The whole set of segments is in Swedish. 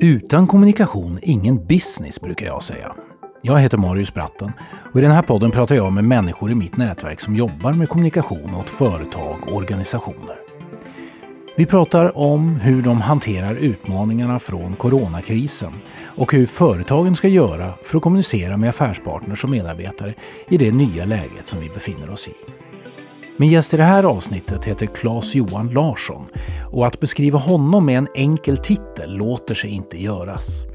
Utan kommunikation, ingen business brukar jag säga. Jag heter Marius Bratten och i den här podden pratar jag med människor i mitt nätverk som jobbar med kommunikation åt företag och organisationer. Vi pratar om hur de hanterar utmaningarna från coronakrisen och hur företagen ska göra för att kommunicera med affärspartners och medarbetare i det nya läget som vi befinner oss i. Min gäst i det här avsnittet heter Claes Johan Larsson och att beskriva honom med en enkel titel låter sig inte göras.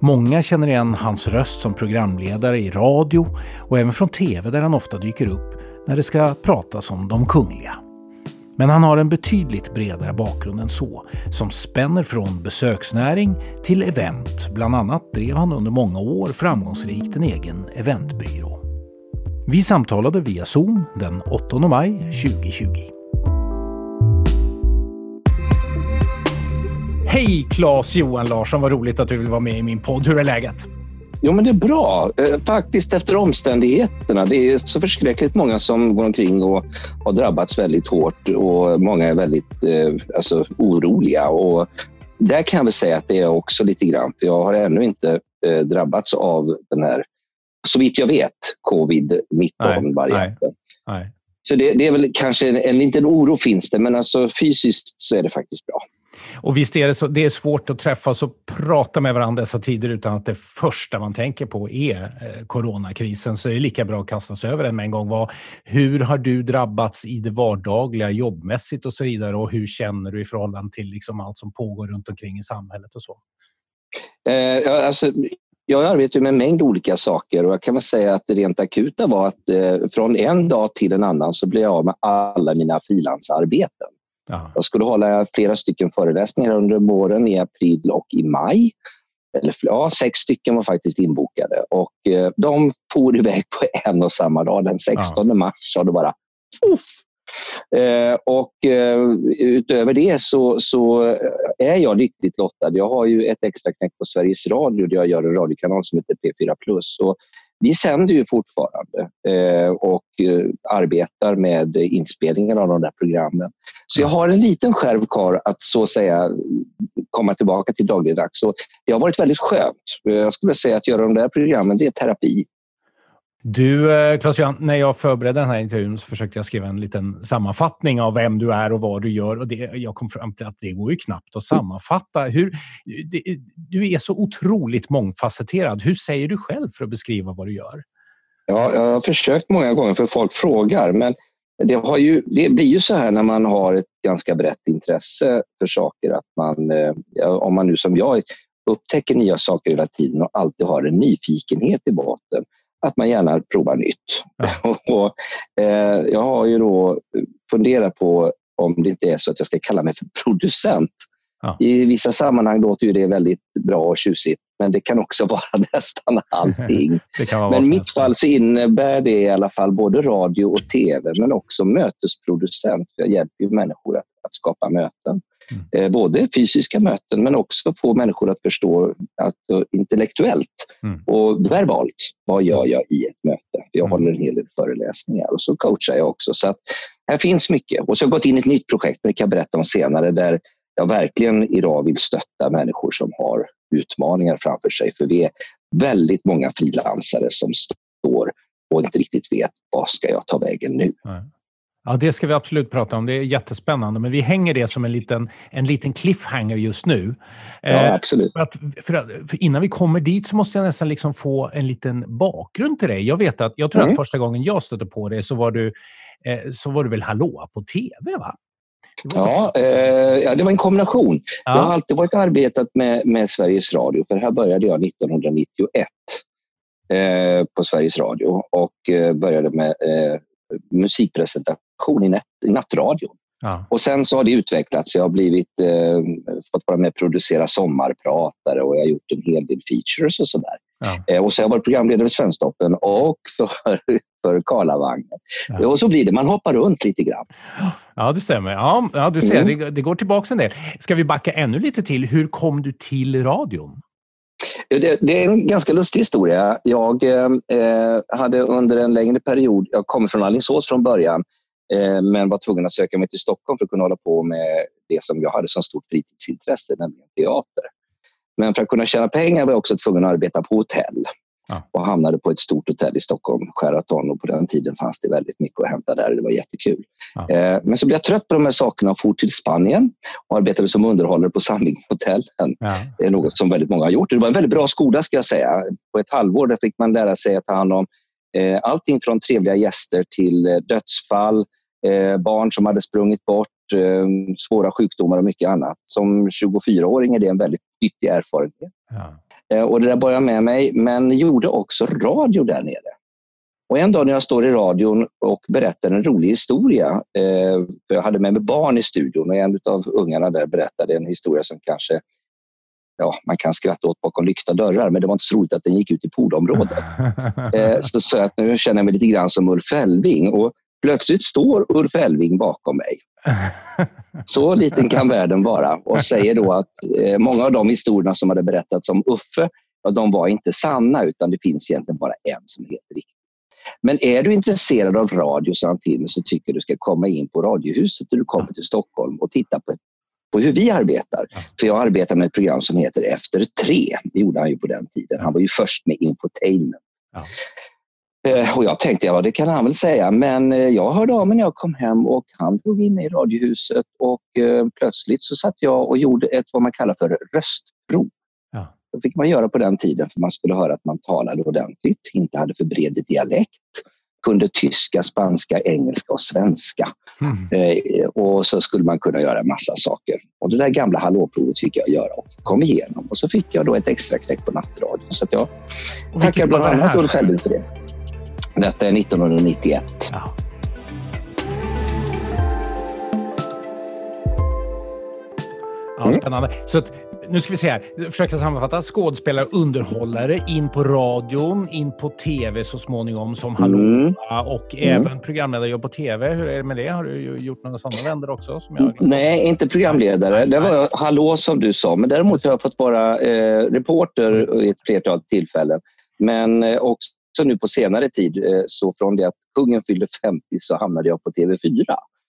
Många känner igen hans röst som programledare i radio och även från TV där han ofta dyker upp när det ska pratas om de kungliga. Men han har en betydligt bredare bakgrund än så, som spänner från besöksnäring till event. Bland annat drev han under många år framgångsrikt en egen eventbyrå. Vi samtalade via Zoom den 8 maj 2020. Hej Claes Johan Larsson, vad roligt att du vill vara med i min podd. Hur är läget? Jo, men det är bra. Eh, faktiskt efter omständigheterna. Det är så förskräckligt många som går omkring och har drabbats väldigt hårt och många är väldigt eh, alltså, oroliga. Och där kan jag väl säga att det är också lite grann. För jag har ännu inte eh, drabbats av den här så vitt jag vet, covid-19-varianten. Så det, det, är väl kanske en, en liten oro finns det, men alltså fysiskt så är det faktiskt bra. Och visst är det, så, det är svårt att träffas och prata med varandra dessa tider utan att det första man tänker på är eh, coronakrisen. Så är det lika bra att kasta sig över den med en gång. Vad, hur har du drabbats i det vardagliga, jobbmässigt och så vidare? Och hur känner du i förhållande till liksom allt som pågår runt omkring i samhället och så? Eh, alltså, jag arbetar med en mängd olika saker och jag kan väl säga att det rent akuta var att eh, från en dag till en annan så blev jag av med alla mina frilansarbeten. Jag skulle hålla flera stycken föreläsningar under våren i april och i maj. Eller, ja, sex stycken var faktiskt inbokade och eh, de for iväg på en och samma dag. Den 16 ja. mars sa det bara Uff! Eh, och eh, utöver det så, så är jag riktigt lottad. Jag har ju ett extra knäck på Sveriges Radio där jag gör en radiokanal som heter P4 Plus. vi sänder ju fortfarande eh, och arbetar med inspelningen av de där programmen. Så jag har en liten skärv kvar att så att säga komma tillbaka till dagligdags. det har varit väldigt skönt. Jag skulle säga att göra de där programmen, det är terapi. Du, eh, claes när jag förberedde den här intervjun så försökte jag skriva en liten sammanfattning av vem du är och vad du gör. Och det, jag kom fram till att det går ju knappt att sammanfatta. Hur, det, du är så otroligt mångfacetterad. Hur säger du själv för att beskriva vad du gör? Ja, jag har försökt många gånger för folk frågar, men det, har ju, det blir ju så här när man har ett ganska brett intresse för saker att man, eh, om man nu som jag upptäcker nya saker hela tiden och alltid har en nyfikenhet i botten att man gärna provar nytt. Ja. och, eh, jag har ju då funderat på om det inte är så att jag ska kalla mig för producent. Ja. I vissa sammanhang låter ju det väldigt bra och tjusigt, men det kan också vara nästan allting. men i mitt fall så innebär det i alla fall både radio och tv, men också mötesproducent. Jag hjälper människor att, att skapa möten. Mm. Eh, både fysiska möten men också få människor att förstå att, uh, intellektuellt mm. och verbalt, vad gör jag i ett möte? Jag mm. håller en hel del föreläsningar och så coachar jag också. Så att här finns mycket. Och så har jag gått in i ett nytt projekt, det kan jag berätta om senare, där jag verkligen idag vill stötta människor som har utmaningar framför sig. För vi är väldigt många frilansare som står och inte riktigt vet vad ska jag ta vägen nu. Ja, det ska vi absolut prata om. Det är jättespännande, men vi hänger det som en liten, en liten cliffhanger just nu. Ja, eh, absolut. För, att, för, att, för innan vi kommer dit så måste jag nästan liksom få en liten bakgrund till dig. Jag vet att, jag tror mm. att första gången jag stötte på dig så var du, eh, så var du väl Hallå på TV, va? Ja, eh, ja, det var en kombination. Ja. Jag har alltid varit arbetat med, med Sveriges Radio, för här började jag 1991 eh, på Sveriges Radio och eh, började med eh, musikpresentation i, nät, i nattradion. Ja. Och sen så har det utvecklats. Jag har blivit, eh, fått vara med och producera sommarpratare och jag har gjort en hel del features och sådär. Ja. Eh, och så har jag varit programledare för Svensktoppen och för, för Karlavagnen. Ja. Och så blir det, man hoppar runt lite grann. Ja, det stämmer. Ja, ja du ser, mm. det, det, går tillbaka en del. Ska vi backa ännu lite till? Hur kom du till radion? Det, det, är en ganska lustig historia. Jag eh, hade under en längre period, jag kommer från Alingsås från början, eh, men var tvungen att söka mig till Stockholm för att kunna hålla på med det som jag hade som stort fritidsintresse, nämligen teater. Men för att kunna tjäna pengar var jag också tvungen att arbeta på hotell. Ja. Och hamnade på ett stort hotell i Stockholm, Sheraton. Och på den tiden fanns det väldigt mycket att hämta där. Det var jättekul. Ja. Eh, men så blev jag trött på de här sakerna och for till Spanien och arbetade som underhållare på Sandvinghotellen. Ja. Det är något som väldigt många har gjort. Det var en väldigt bra skola ska jag säga. På ett halvår fick man lära sig att ta hand om eh, allting från trevliga gäster till eh, dödsfall, eh, barn som hade sprungit bort, eh, svåra sjukdomar och mycket annat. Som 24-åring är det en väldigt nyttig erfarenhet. Ja. Eh, och det där bar jag med mig, men gjorde också radio där nere. Och en dag när jag står i radion och berättar en rolig historia, eh, för jag hade med mig barn i studion och en av ungarna där berättade en historia som kanske ja, man kan skratta åt bakom lyckta dörrar, men det var inte så roligt att den gick ut i poolområdet. Eh, så jag att nu känner jag mig lite grann som Ulf Elving och plötsligt står Ulf Elving bakom mig. Så liten kan världen vara och säger då att eh, många av de historierna som hade berättats om Uffe, ja, de var inte sanna utan det finns egentligen bara en som är helt riktig. Men är du intresserad av radio, sa han till mig, så tycker jag du ska komma in på Radiohuset när du kommer till Stockholm och titta på, på hur vi arbetar. För jag arbetar med ett program som heter Efter tre. Det gjorde han ju på den tiden. Han var ju först med infotainment. Ja. Eh, Och jag tänkte, ja det kan han väl säga, men eh, jag hörde av mig när jag kom hem och han drog in mig i Radiohuset och eh, plötsligt så satt jag och gjorde ett vad man kallar för röstprov. Ja. Det fick man göra på den tiden för man skulle höra att man talade ordentligt, inte hade för bred dialekt, kunde tyska, spanska, engelska och svenska. Mm. Eh, och så skulle man kunna göra en massa saker. Och det där gamla hallåprovet fick jag göra och kom igenom. Och så fick jag då ett extra knäck på nattradion. Så att jag Och tackar bland annat Ulf? Elving för det. Detta är 1991. Ja. Ja, Mm. spännande. Så att, nu ska vi se här. Försöka sammanfatta. Skådespelare, underhållare, in på radion, in på tv så småningom som Hallå Mm. och Mm. även programledarjobb på tv. Hur är det med det? Har du gjort några sådana vändor också? Nej, inte programledare. Det var hallå som du sa. Men däremot har jag fått vara eh, reporter i ett flertal tillfällen. Men eh, också nu på senare tid, eh, så från det att kungen fyllde 50 så hamnade jag på TV4.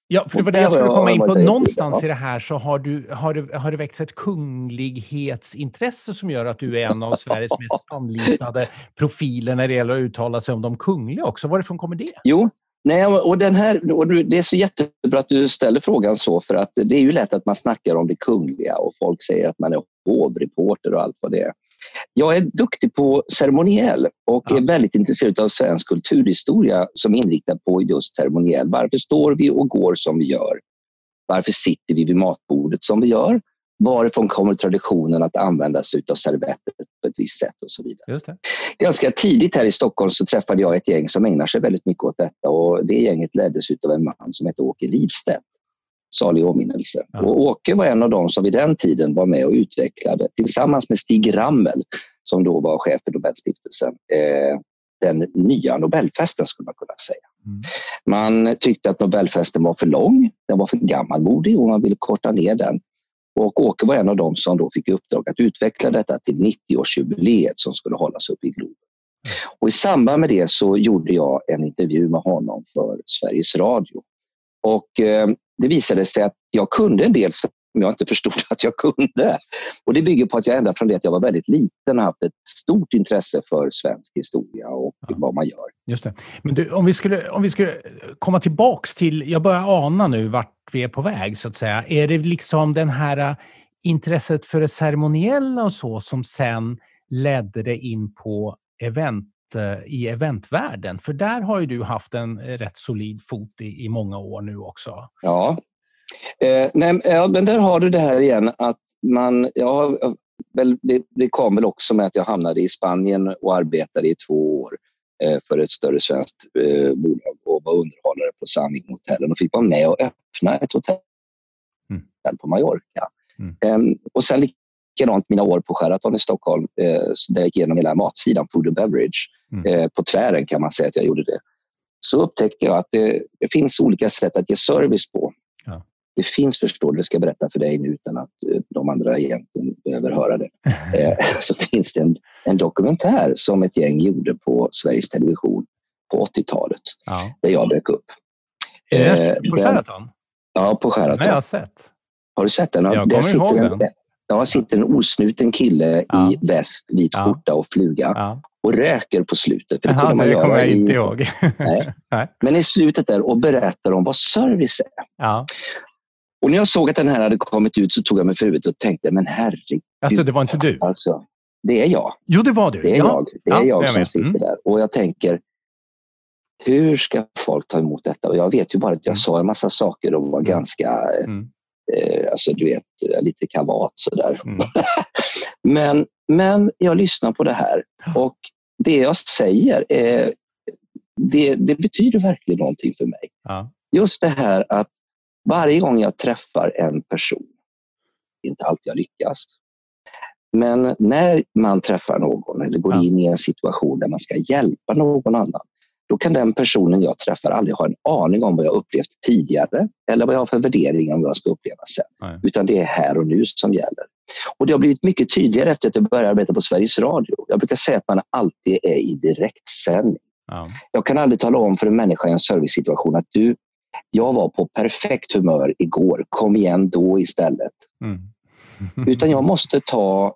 Ja, för det var det jag skulle komma in på. Någonstans i det här så har, du, har, det, har det väckts ett kunglighetsintresse som gör att du är en av Sveriges mest anlitade profiler när det gäller att uttala sig om de kungliga också. Varifrån kommer det? Jo, nej, och den här, och det är så jättebra att du ställer frågan så för att det är ju lätt att man snackar om det kungliga och folk säger att man är hovreporter och allt vad det är. Jag är duktig på ceremoniell och Ja. är väldigt intresserad av svensk kulturhistoria som är inriktad på just ceremoniell. Varför står vi och går som vi gör? Varför sitter vi vid matbordet som vi gör? Varifrån kommer traditionen att använda sig av servetter på ett visst sätt och så vidare Just det. ganska tidigt här i Stockholm så träffade jag ett gäng som ägnar sig väldigt mycket åt detta och det gänget leddes av en man som hette Åke Livstedt. Salig åminnelse. Ja. Och Åke var en av dem som vid den tiden var med och utvecklade tillsammans med Stig Rammel som då var chef för Nobelstiftelsen eh, den nya Nobelfesten skulle man kunna säga. Mm. Man tyckte att Nobelfesten var för lång, den var för gammalmodig och man ville korta ner den. Och Åke var en av dem som då fick i uppdrag att utveckla detta till 90-årsjubileet som skulle hållas uppe i Globen. Och I samband med det så gjorde jag en intervju med honom för Sveriges Radio. Och eh, Det visade sig att jag kunde en del som jag inte förstod att jag kunde. Och Det bygger på att jag ända från det att jag var väldigt liten haft ett stort intresse för svensk historia och Ja. vad man gör. Just det. Men du, om, vi skulle, om vi skulle komma tillbaks till, jag börjar ana nu vart vi är på väg så att säga. Är det liksom den här äh, intresset för det ceremoniella och så som sen ledde det in på event i eventvärlden? För där har ju du haft en eh, rätt solid fot i, i många år nu också. Ja. Eh, nej, ja, men där har du det här igen att man, ja, väl, det, det kom väl också med att jag hamnade i Spanien och arbetade i två år eh, för ett större svenskt eh, bolag och var underhållare på Sandvinghotellen och fick vara med och öppna ett hotell Mm. på Mallorca. Mm. Ehm, och sen likadant mina år på Sheraton i Stockholm eh, där jag gick igenom hela matsidan, food and beverage. Mm. Eh, på tvären kan man säga att jag gjorde det. Så upptäckte jag att det, det finns olika sätt att ge service på. Ja. Det finns, det ska jag berätta för dig nu utan att eh, de andra egentligen behöver höra det. Eh, så finns det en, en dokumentär som ett gäng gjorde på Sveriges Television på 80-talet, Ja. där jag dök upp. Är det Eh, på Sheraton? Ja, på Den har Sheraton. jag sett. Har du sett den? Jag kommer ihåg en, den. Ja, sitter en osnuten kille Ja. i väst, vit Ja. skjorta och fluga Ja. och röker på slutet. För det kunde man det kommer jag i- inte ihåg. Nej. Nej. Men i slutet där och berättar om vad service är. Ja. Och när jag såg att den här hade kommit ut så tog jag mig för huvudet och tänkte, men herregud. Alltså, det var inte du? Alltså, det är jag. Jo, det var du. Det är ja. jag. Det är Ja, jag jag som vet. sitter Mm. där. Och jag tänker, hur ska folk ta emot detta? Och jag vet ju bara att jag Mm. sa en massa saker och var Mm. ganska, Mm. Eh, alltså du vet, lite kavat sådär. Mm. Men, men jag lyssnar på det här och det jag säger, är, det, det betyder verkligen någonting för mig. Ja. Just det här att varje gång jag träffar en person, inte alltid jag lyckas, men när man träffar någon eller går Ja. in i en situation där man ska hjälpa någon annan, då kan den personen jag träffar aldrig ha en aning om vad jag upplevt tidigare eller vad jag har för värderingar om vad jag ska uppleva sen. Nej. Utan det är här och nu som gäller. Och Det har blivit mycket tydligare efter att jag började arbeta på Sveriges Radio. Jag brukar säga att man alltid är i direktsändning. Ja. Jag kan aldrig tala om för en människa i en servicesituation att du, jag var på perfekt humör igår, kom igen då istället. Mm. Utan jag måste ta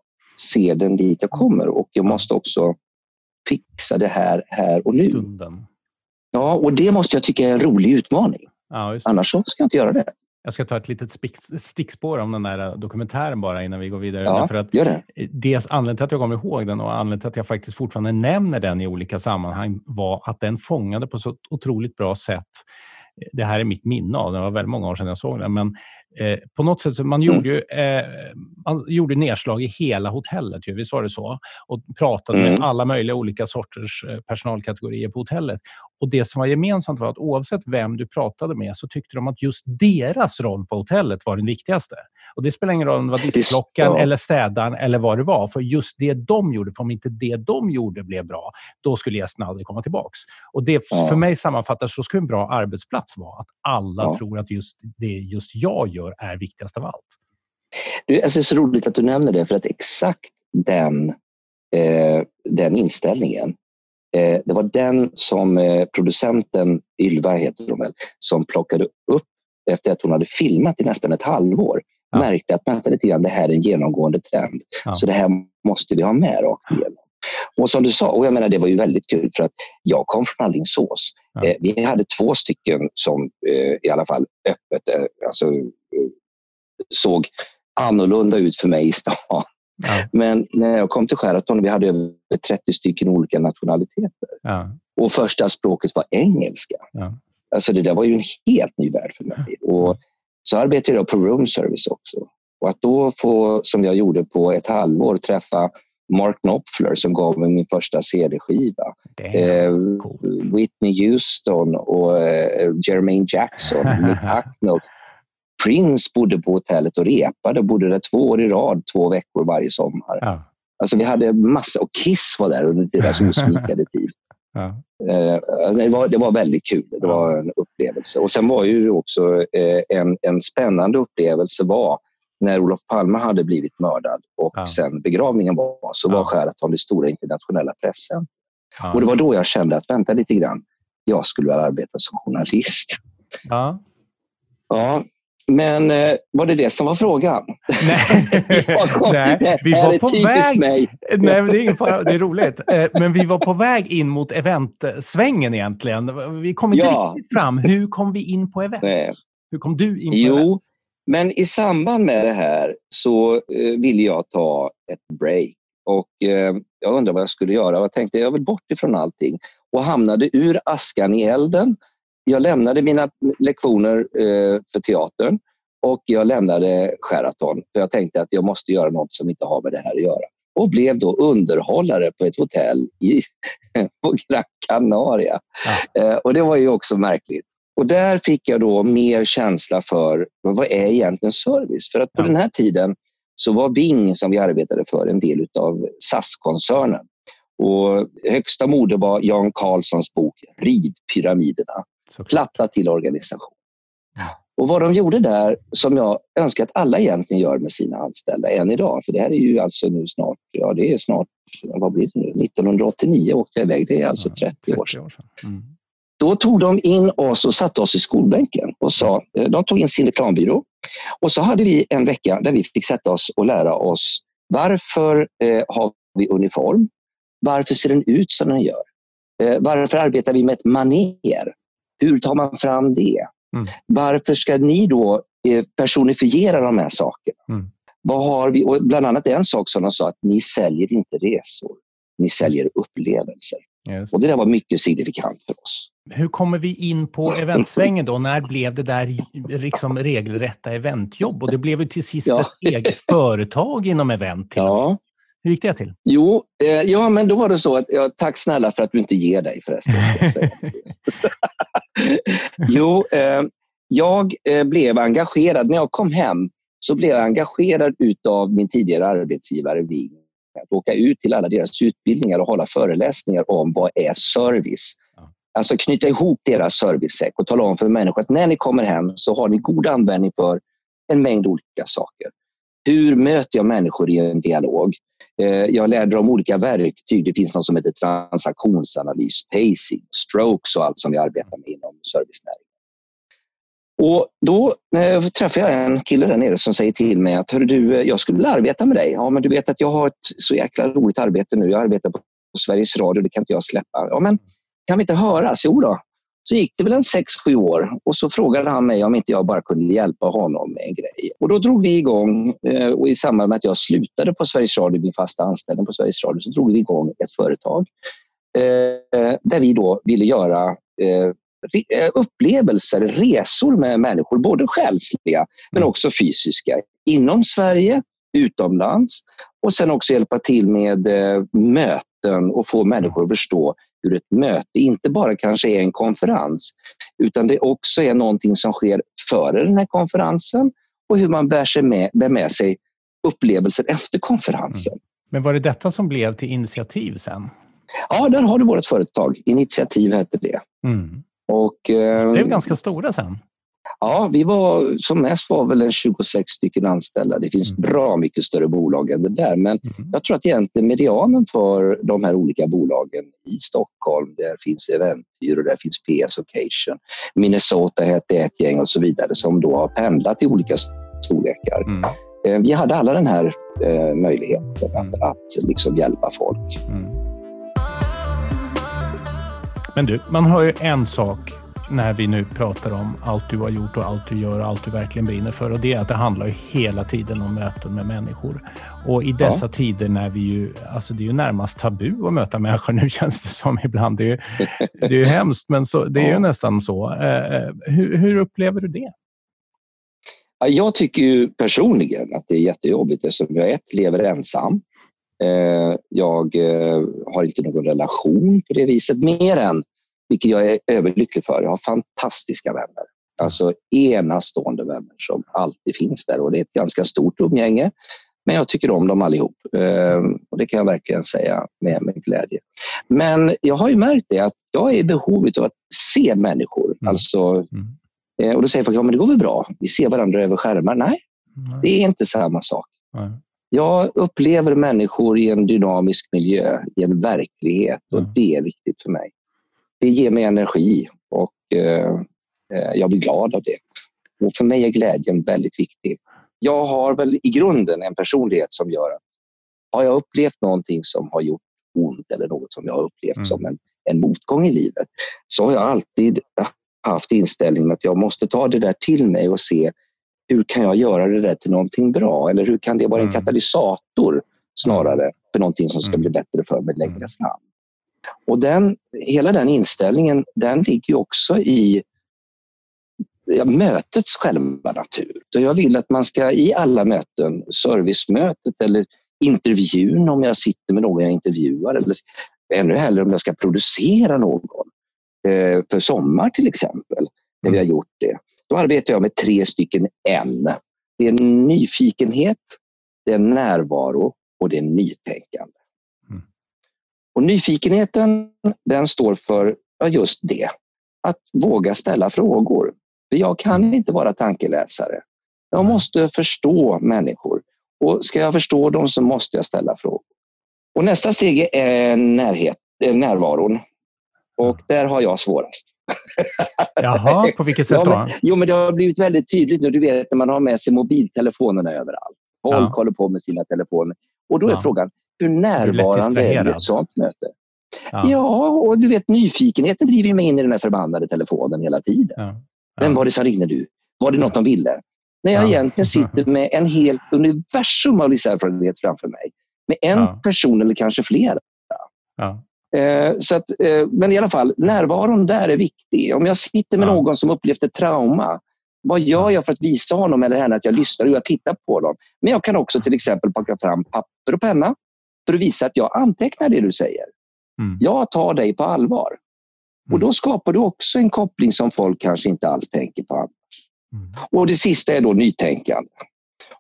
seden dit jag kommer och jag måste också fixa det här, här och nu. Stunden. Ja, och det måste jag tycka är en rolig utmaning. Ja. Annars så ska jag inte göra det. Jag ska ta ett litet stickspår om den där dokumentären bara innan vi går vidare. Ja, Därför att gör det. dels anledningen till att jag kommer ihåg den och anledningen till att jag faktiskt fortfarande nämner den i olika sammanhang var att den fångade på så ett otroligt bra sätt. Det här är mitt minne av den. Det var väldigt många år sedan jag såg den. Men eh, på något sätt så man Mm. gjorde ju eh, man gjorde nedslag i hela hotellet. Ju, visst var det så? Och pratade med Mm. alla möjliga olika sorters eh, personalkategorier på hotellet. Och Det som var gemensamt var att oavsett vem du pratade med så tyckte de att just deras roll på hotellet var den viktigaste. Och Det spelar ingen roll om det var Visst, diskklockan ja. eller städaren eller vad det var. För just det de gjorde, för om inte det de gjorde blev bra, då skulle gästerna aldrig komma tillbaks. Och det Ja. för mig sammanfattar så ska en bra arbetsplats vara. Att alla Ja. tror att just det just jag gör är viktigast av allt. Du, alltså, det är så roligt att du nämner det för att exakt den, eh, den inställningen eh, det var den som eh, producenten, Ylva heter hon väl, som plockade upp efter att hon hade filmat i nästan ett halvår. Ja. Märkte att vänta lite grann, det här är en genomgående trend. Ja. Så det här måste vi ha med rakt igenom. Och som du sa, och jag menar det var ju väldigt kul för att jag kom från Alingsås. Ja. Eh, vi hade två stycken som eh, i alla fall öppet eh, alltså, såg annorlunda ut för mig i stan. Ja, Men när jag kom till Sheraton, vi hade över 30 stycken olika nationaliteter. ja, Och första språket var engelska. ja. Alltså det där var ju en helt ny värld för mig. Och så arbetade jag på room service också. Och att då få, som jag gjorde på ett halvår, träffa Mark Knopfler som gav mig min första CD-skiva. Eh. Whitney Houston och eh, Jermaine Jackson, Nick Hacknell. Prince bodde på hotellet och repade, bodde där två år i rad, två veckor varje sommar. Ja, Alltså vi hade massa, och Kiss var där under deras osminkade tid. ja, Eh, det, var, det var väldigt kul. Det var en upplevelse. Och sen var ju också eh, en, en spännande upplevelse var när Olof Palme hade blivit mördad och Ja. sen begravningen var, så Ja. var Sheraton det stora internationella pressen. ja. Och det var då jag kände att vänta lite grann, jag skulle väl arbeta som journalist. Ja. Ja, men eh, var det det som var frågan? Nej, kom- Nej, vi var på väg mig. Nej, det är ingen fara. Det är roligt. Eh, Men vi var på väg in mot eventsvängen egentligen. Vi kom inte Ja. riktigt fram. Hur kom vi in på event? Nej. Hur kom du in på Jo. event? Men i samband med det här så eh, ville jag ta ett break. Och eh, Jag undrade vad jag skulle göra. Jag tänkte jag vill bort ifrån allting. Och hamnade ur askan i elden. Jag lämnade mina lektioner eh, för teatern och jag lämnade Sheraton. För jag tänkte att jag måste göra något som inte har med det här att göra. Och blev då underhållare på ett hotell i, på Gran Canaria. Eh, och det var ju också märkligt. Och där fick jag då mer känsla för vad är egentligen service? För att på Ja. den här tiden så var Bing, som vi arbetade för, en del av SAS-koncernen. Och högsta mode var Jan Carlssons bok Riv pyramiderna, Såklart. platta till organisation. Ja. Och vad de gjorde där, som jag önskar att alla egentligen gör med sina anställda än idag, för det här är ju alltså nu snart, ja det är snart, vad blir det nu, 1989 åkte jag iväg, det är alltså 30 år sedan. Mm. Då tog de in oss och satte oss i skolbänken och sa, eh, de tog in sin reklambyrå och så hade vi en vecka där vi fick sätta oss och lära oss varför eh, har vi uniform? Varför ser den ut som den gör? Eh, varför arbetar vi med ett maner? Hur tar man fram det? Mm. Varför ska ni då eh, personifiera de här sakerna? Mm. Vad har vi? Och bland annat en sak som de sa att ni säljer inte resor, ni säljer upplevelser. Just. Och Det där var mycket signifikant för oss. Hur kommer vi in på eventsvängen då? När blev det där liksom regelrätta eventjobb? Och det blev ju till sist ja. ett eget företag inom event. Ja. Hur gick det till? Jo, eh, ja, men då var det så att, ja, tack snälla för att du inte ger dig förresten. jo, eh, jag eh, blev engagerad. När jag kom hem så blev jag engagerad utav min tidigare arbetsgivare Wing. Att åka ut till alla deras utbildningar och hålla föreläsningar om vad är service. Alltså knyta ihop deras servicesäck och tala om för människor att när ni kommer hem så har ni god användning för en mängd olika saker. Hur möter jag människor i en dialog? Eh, jag lärde dem olika verktyg. Det finns något som heter transaktionsanalys, pacing, strokes och allt som vi arbetar med inom servicenäringen. Och då eh, träffade jag en kille där nere som säger till mig att Hör du, eh, jag skulle vilja arbeta med dig. Ja, men du vet att jag har ett så jäkla roligt arbete nu. Jag arbetar på Sveriges Radio, det kan inte jag släppa. Ja, men kan vi inte höras? Jo då. Så gick det väl en sex sju år och så frågade han mig om inte jag bara kunde hjälpa honom med en grej. Och då drog vi igång, eh, och i samband med att jag slutade på Sveriges Radio, min fasta anställning på Sveriges Radio, så drog vi igång ett företag eh, där vi då ville göra eh, upplevelser, resor med människor, både själsliga men också fysiska, inom Sverige, utomlands och sen också hjälpa till med möten och få människor att förstå hur ett möte inte bara kanske är en konferens utan det också är någonting som sker före den här konferensen och hur man bär, sig med, bär med sig upplevelser efter konferensen. Mm. Men var det detta som blev till initiativ sen? Ja, där har du vårt företag. Initiativ hette det. Mm. Och, eh, det blev ganska stora sen. Ja, vi var som mest var väl en 26 stycken anställda. Det finns mm. bra mycket större bolag än det där. Men mm. jag tror att egentligen medianen för de här olika bolagen i Stockholm, där finns Eventyr där finns PS Occasion. Minnesota hette ett gäng och så vidare som då har pendlat i olika storlekar. Mm. Eh, vi hade alla den här eh, möjligheten att, mm. att liksom hjälpa folk. Mm. Men du, man hör ju en sak när vi nu pratar om allt du har gjort och allt du gör och allt du verkligen brinner för. Och det är att det handlar ju hela tiden om möten med människor. Och i dessa ja. tider när vi ju, alltså det är ju närmast tabu att möta människor nu känns det som ibland. Det är ju, det är ju hemskt, men så, det är ju nästan så. Eh, eh, hur, hur upplever du det? Jag tycker ju personligen att det är jättejobbigt eftersom jag ett, lever ensam. Eh, jag har inte någon relation på det viset, mer än vilket jag är överlycklig för. Jag har fantastiska vänner. Alltså enastående vänner som alltid finns där och det är ett ganska stort umgänge. Men jag tycker om dem allihop ehm, och det kan jag verkligen säga med, med glädje. Men jag har ju märkt det att jag är i behov av att se människor. Mm. Alltså, mm. Eh, och då säger folk, ja men det går väl bra, vi ser varandra över skärmar. Nej, mm. det är inte samma sak. Jag upplever människor i en dynamisk miljö, i en verklighet och det är viktigt för mig det ger mig energi och eh, eh, jag blir glad av det. Och för mig är glädjen väldigt viktig. Jag har väl i grunden en personlighet som gör att har jag upplevt någonting som har gjort ont eller något som jag har upplevt mm. som en, en motgång i livet så har jag alltid haft inställningen att jag måste ta det där till mig och se hur kan jag göra det där till någonting bra? Eller hur kan det vara en mm. katalysator snarare för någonting som ska mm. bli bättre för mig längre mm. fram? Och den, hela den inställningen den ligger också i ja, mötets själva natur. Jag vill att man ska i alla möten, servicemötet eller intervjun om jag sitter med någon jag intervjuar eller ännu hellre om jag ska producera någon eh, för sommar till exempel, när vi har gjort det. Då arbetar jag med tre stycken N. Det är nyfikenhet, det är närvaro och det är nytänkande. Och nyfikenheten den står för just det, att våga ställa frågor. För jag kan inte vara tankeläsare. Jag måste förstå människor. Och ska jag förstå dem så måste jag ställa frågor. Och nästa steg är närhet, närvaron. Och där har jag svårast. Jaha, på vilket sätt då? Ja, men, jo, men det har blivit väldigt tydligt nu. Du vet när man har med sig mobiltelefonerna överallt. Folk ja. håller på med sina telefoner. Och då är ja. frågan, hur närvarande är, är ett sånt möte? Ja. ja. och du vet nyfikenheten driver mig in i den här förbannade telefonen hela tiden. Ja. Vem var det som ringde du? Var det något de ville? När jag egentligen sitter med en helt universum av livserfarenhet framför mig. Med en person eller kanske flera. Eh, så att, eh, men i alla fall, närvaron där är viktig. Om jag sitter med någon som upplevt ett trauma, vad gör jag för att visa honom eller henne att jag lyssnar och jag tittar på dem? Men jag kan också till exempel plocka fram papper och penna för att visa att jag antecknar det du säger. Mm. Jag tar dig på allvar. Mm. Och Då skapar du också en koppling som folk kanske inte alls tänker på annars. Mm. Och Det sista är då nytänkande.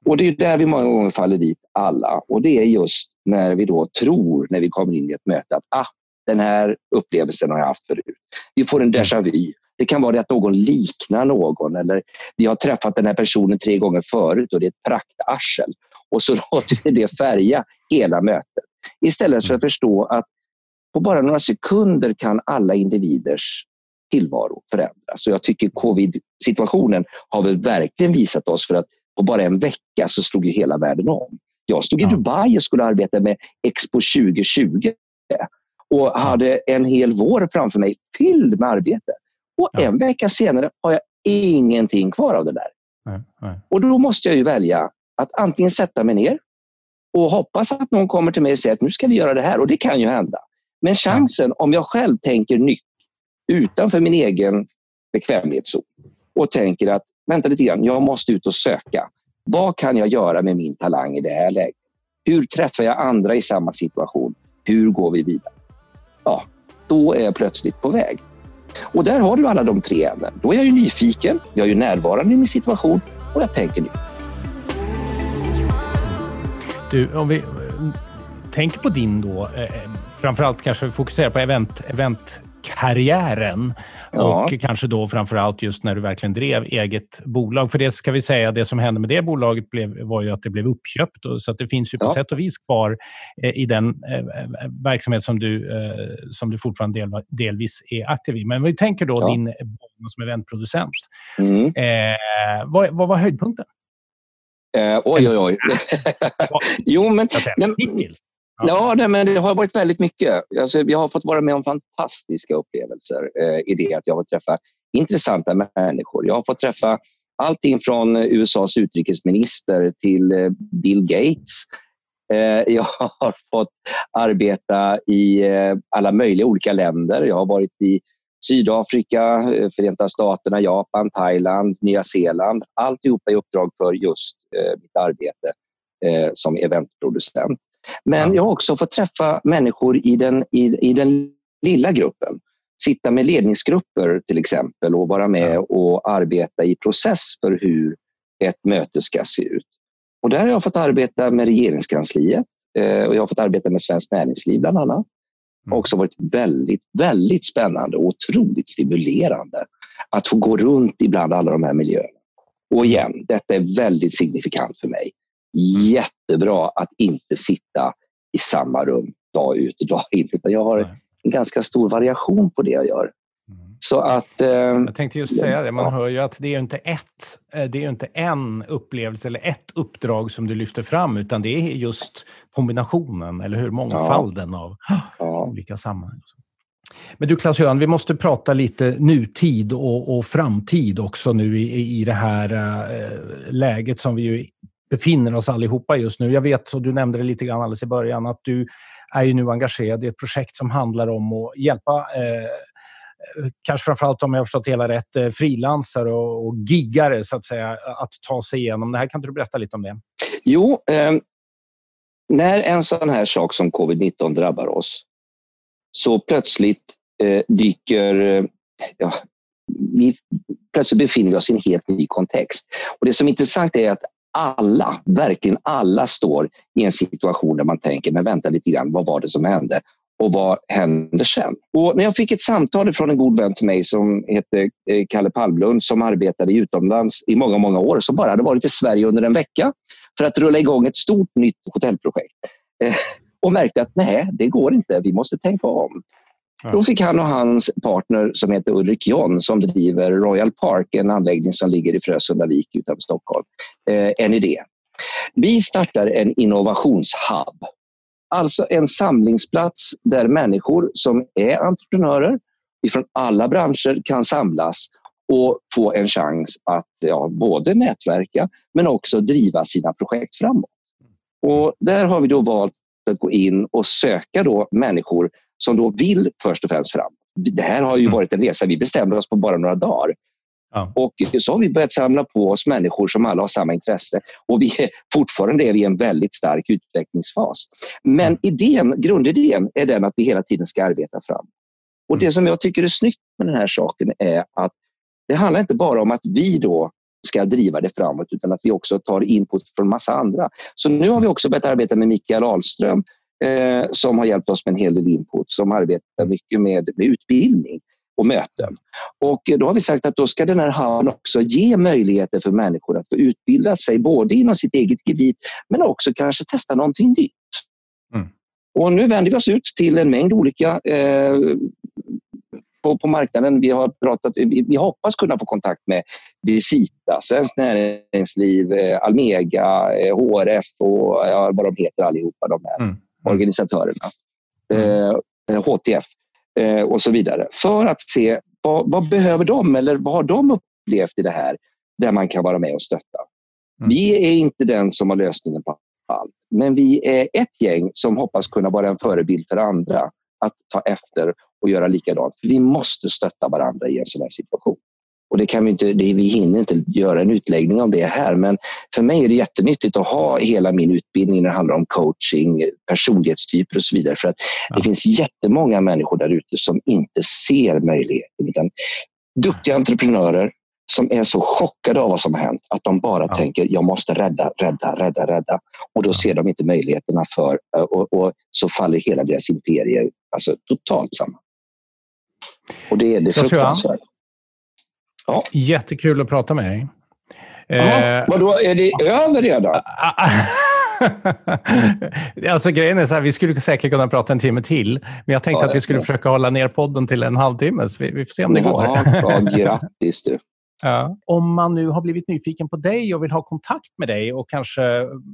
Och Det är där vi många gånger faller dit alla. Och Det är just när vi då tror, när vi kommer in i ett möte, att ah, den här upplevelsen har jag haft förut. Vi får en mm. déjà vu. Det kan vara att någon liknar någon eller vi har träffat den här personen tre gånger förut och det är ett praktarsel. Och så låter vi det färga hela mötet. Istället för att förstå att på bara några sekunder kan alla individers tillvaro förändras. Och jag tycker covid-situationen har väl verkligen visat oss för att på bara en vecka så slog ju hela världen om. Jag stod i Dubai och skulle arbeta med Expo 2020 och hade en hel vår framför mig fylld med arbete. Och ja. en vecka senare har jag ingenting kvar av det där. Nej, nej. Och då måste jag ju välja att antingen sätta mig ner och hoppas att någon kommer till mig och säger att nu ska vi göra det här. Och det kan ju hända. Men chansen, om jag själv tänker nytt utanför min egen bekvämlighetszon och tänker att vänta lite grann, jag måste ut och söka. Vad kan jag göra med min talang i det här läget? Hur träffar jag andra i samma situation? Hur går vi vidare? Ja, då är jag plötsligt på väg. Och där har du alla de tre ämnen. Då är jag ju nyfiken, jag är ju närvarande i min situation och jag tänker nytt. Du, om vi tänker på din då, eh, eh framförallt kanske fokusera på event, eventkarriären ja. och kanske då framförallt just när du verkligen drev eget bolag. För det ska vi säga, det som hände med det bolaget blev, var ju att det blev uppköpt. Och, så att det finns ju på ja. sätt och vis kvar eh, i den eh, verksamhet som du, eh, som du fortfarande del, delvis är aktiv i. Men vi tänker då ja. din bana som eventproducent. Mm. Vad, vad var höjdpunkten? Eh, oj, oj, oj. jo, men... Hittills. Ja, nej, men det har varit väldigt mycket. Alltså, jag har fått vara med om fantastiska upplevelser eh, i det att jag har träffat intressanta människor. Jag har fått träffa allting från USAs utrikesminister till eh, Bill Gates. Eh, jag har fått arbeta i eh, alla möjliga olika länder. Jag har varit i Sydafrika, eh, Förenta Staterna, Japan, Thailand, Nya Zeeland. Alltihopa i uppdrag för just eh, mitt arbete som eventproducent. Men jag har också fått träffa människor i den, i, i den lilla gruppen. Sitta med ledningsgrupper till exempel och vara med och arbeta i process för hur ett möte ska se ut. Och där har jag fått arbeta med regeringskansliet eh, och jag har fått arbeta med Svenskt Näringsliv bland annat. Mm. Det har också varit väldigt, väldigt spännande och otroligt stimulerande att få gå runt ibland alla de här miljöerna. Och igen, detta är väldigt signifikant för mig jättebra att inte sitta i samma rum dag ut och dag in. Utan jag har en ganska stor variation på det jag gör. Så att, eh, jag tänkte just säga det, man ja. hör ju att det är inte ett, eh, det är inte en upplevelse eller ett uppdrag som du lyfter fram, utan det är just kombinationen, eller hur? Mångfalden ja. av ja. olika sammanhang. Men du Claes-Göran, vi måste prata lite nutid och, och framtid också nu i, i det här äh, läget som vi ju befinner oss allihopa just nu. Jag vet, och du nämnde det lite grann alldeles i början, att du är ju nu engagerad i ett projekt som handlar om att hjälpa eh, kanske framförallt om jag har förstått hela rätt, eh, frilansare och, och giggare så att säga, att ta sig igenom det här. Kan inte du berätta lite om det? Jo, eh, när en sån här sak som covid-19 drabbar oss så plötsligt eh, dyker... Eh, ja, vi, plötsligt befinner vi oss i en helt ny kontext. Och Det som är intressant är att alla, verkligen alla står i en situation där man tänker, men vänta lite grann, vad var det som hände? Och vad händer sen? Och när jag fick ett samtal från en god vän till mig som heter eh, Kalle Palmlund som arbetade utomlands i många, många år, som bara hade varit i Sverige under en vecka för att rulla igång ett stort nytt hotellprojekt. Eh, och märkte att nej, det går inte. Vi måste tänka om. Ja. Då fick han och hans partner som heter Ulrik John som driver Royal Park, en anläggning som ligger i Frösundavik utanför Stockholm, eh, en idé. Vi startar en innovationshub. Alltså en samlingsplats där människor som är entreprenörer ifrån alla branscher kan samlas och få en chans att ja, både nätverka men också driva sina projekt framåt. Och där har vi då valt att gå in och söka då människor som då vill först och främst fram. Det här har ju mm. varit en resa. Vi bestämde oss på bara några dagar. Ja. Och så har vi börjat samla på oss människor som alla har samma intresse. Och vi är, fortfarande är vi i en väldigt stark utvecklingsfas. Men mm. idén, grundidén är den att vi hela tiden ska arbeta fram. Och Det mm. som jag tycker är snyggt med den här saken är att det handlar inte bara om att vi då ska driva det framåt utan att vi också tar input från massa andra. Så nu har vi också börjat arbeta med Mikael Ahlström eh, som har hjälpt oss med en hel del input som arbetar mycket med, med utbildning och möten. Och då har vi sagt att då ska den här hallen också ge möjligheter för människor att få utbilda sig både inom sitt eget gebit men också kanske testa någonting nytt. Mm. Och nu vänder vi oss ut till en mängd olika eh, på, på marknaden. Vi har pratat, vi, vi, hoppas kunna få kontakt med Visita, Svenskt Näringsliv, eh, Almega, eh, HRF och ja, vad de heter allihopa, de här mm. organisatörerna. Mm. Eh, HTF eh, och så vidare. För att se vad, vad, behöver de eller vad har de upplevt i det här där man kan vara med och stötta. Mm. Vi är inte den som har lösningen på allt, men vi är ett gäng som hoppas kunna vara en förebild för andra att ta efter och göra likadant. vi måste stötta varandra i en sån här situation. Och det kan vi, inte, det, vi hinner inte göra en utläggning om det här, men för mig är det jättenyttigt att ha hela min utbildning när det handlar om coaching, personlighetstyper och så vidare. För att ja. det finns jättemånga människor där ute som inte ser möjligheten. Utan duktiga entreprenörer som är så chockade av vad som har hänt att de bara ja. tänker jag måste rädda, rädda, rädda, rädda. Och då ser de inte möjligheterna för och, och så faller hela deras imperier alltså, totalt samman. Och det är det fruktansvärt. Ja. Jättekul att prata med dig. Aha, eh, vadå, är det över redan? alltså grejen är så här, vi skulle säkert kunna prata en timme till, men jag tänkte ja, att vi skulle försöka hålla ner podden till en halvtimme, så vi, vi får se om det ja, går. ja, grattis du. Ja. Om man nu har blivit nyfiken på dig och vill ha kontakt med dig och kanske,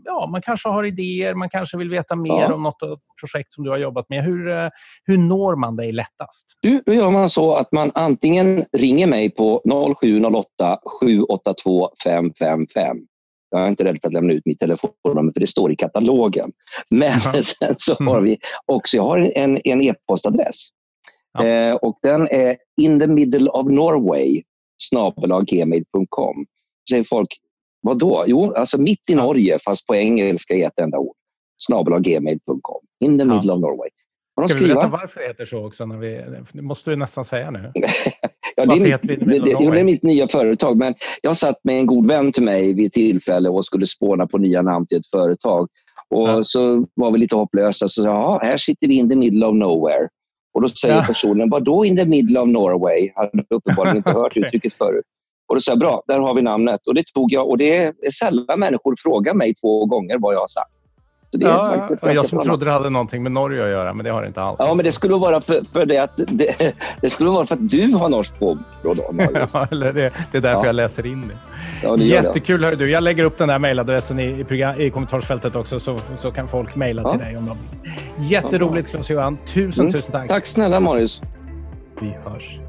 ja, man kanske har idéer, man kanske vill veta mer ja. om något projekt som du har jobbat med. Hur, eh, hur når man dig lättast? Du, då gör man så att man antingen ringer mig på 0708 782 555. Jag är inte rädd för att lämna ut mitt telefonnummer för det står i katalogen. Men mm. sen så har mm. vi också, jag har en, en e-postadress. Ja. Eh, och den är in the middle of Norway snabelaggmail.com. säger folk, vad då? Jo, alltså mitt i Norge, fast på engelska i ett enda ord. snabelaggmail.com. In the middle ja. of Norway. Ska skriva? vi berätta varför det heter så också? När vi, det måste du nästan säga nu. ja, det, är mitt, det, det, det är mitt nya företag, men jag satt med en god vän till mig vid ett tillfälle och skulle spåna på nya namn till ett företag. Och ja. Så var vi lite hopplösa. Så sa ja, här sitter vi in the middle of nowhere. Och Då säger ja. personen, vad då in the middle of Norway? Han hade uppenbarligen inte hört uttrycket förut. Och Då sa jag, bra, där har vi namnet. Och Det tog jag. Och det är sällan människor frågar mig två gånger vad jag har sagt. Så det ja, ja. Jag som trodde det hade någonting med Norge att göra, men det har det inte alls. Ja, men det skulle vara för, för det att det, det, skulle vara för att du har norskt påbrå. ja, eller det, det är därför ja. jag läser in det. Ja, det Jättekul. Hör du. Jag lägger upp den där mejladressen i, i, program, i kommentarsfältet också, så, så kan folk mejla till dig om de Jätteroligt, Claes-Johan. Tusen, mm. tusen tack. Tack snälla, Marius. Vi hörs.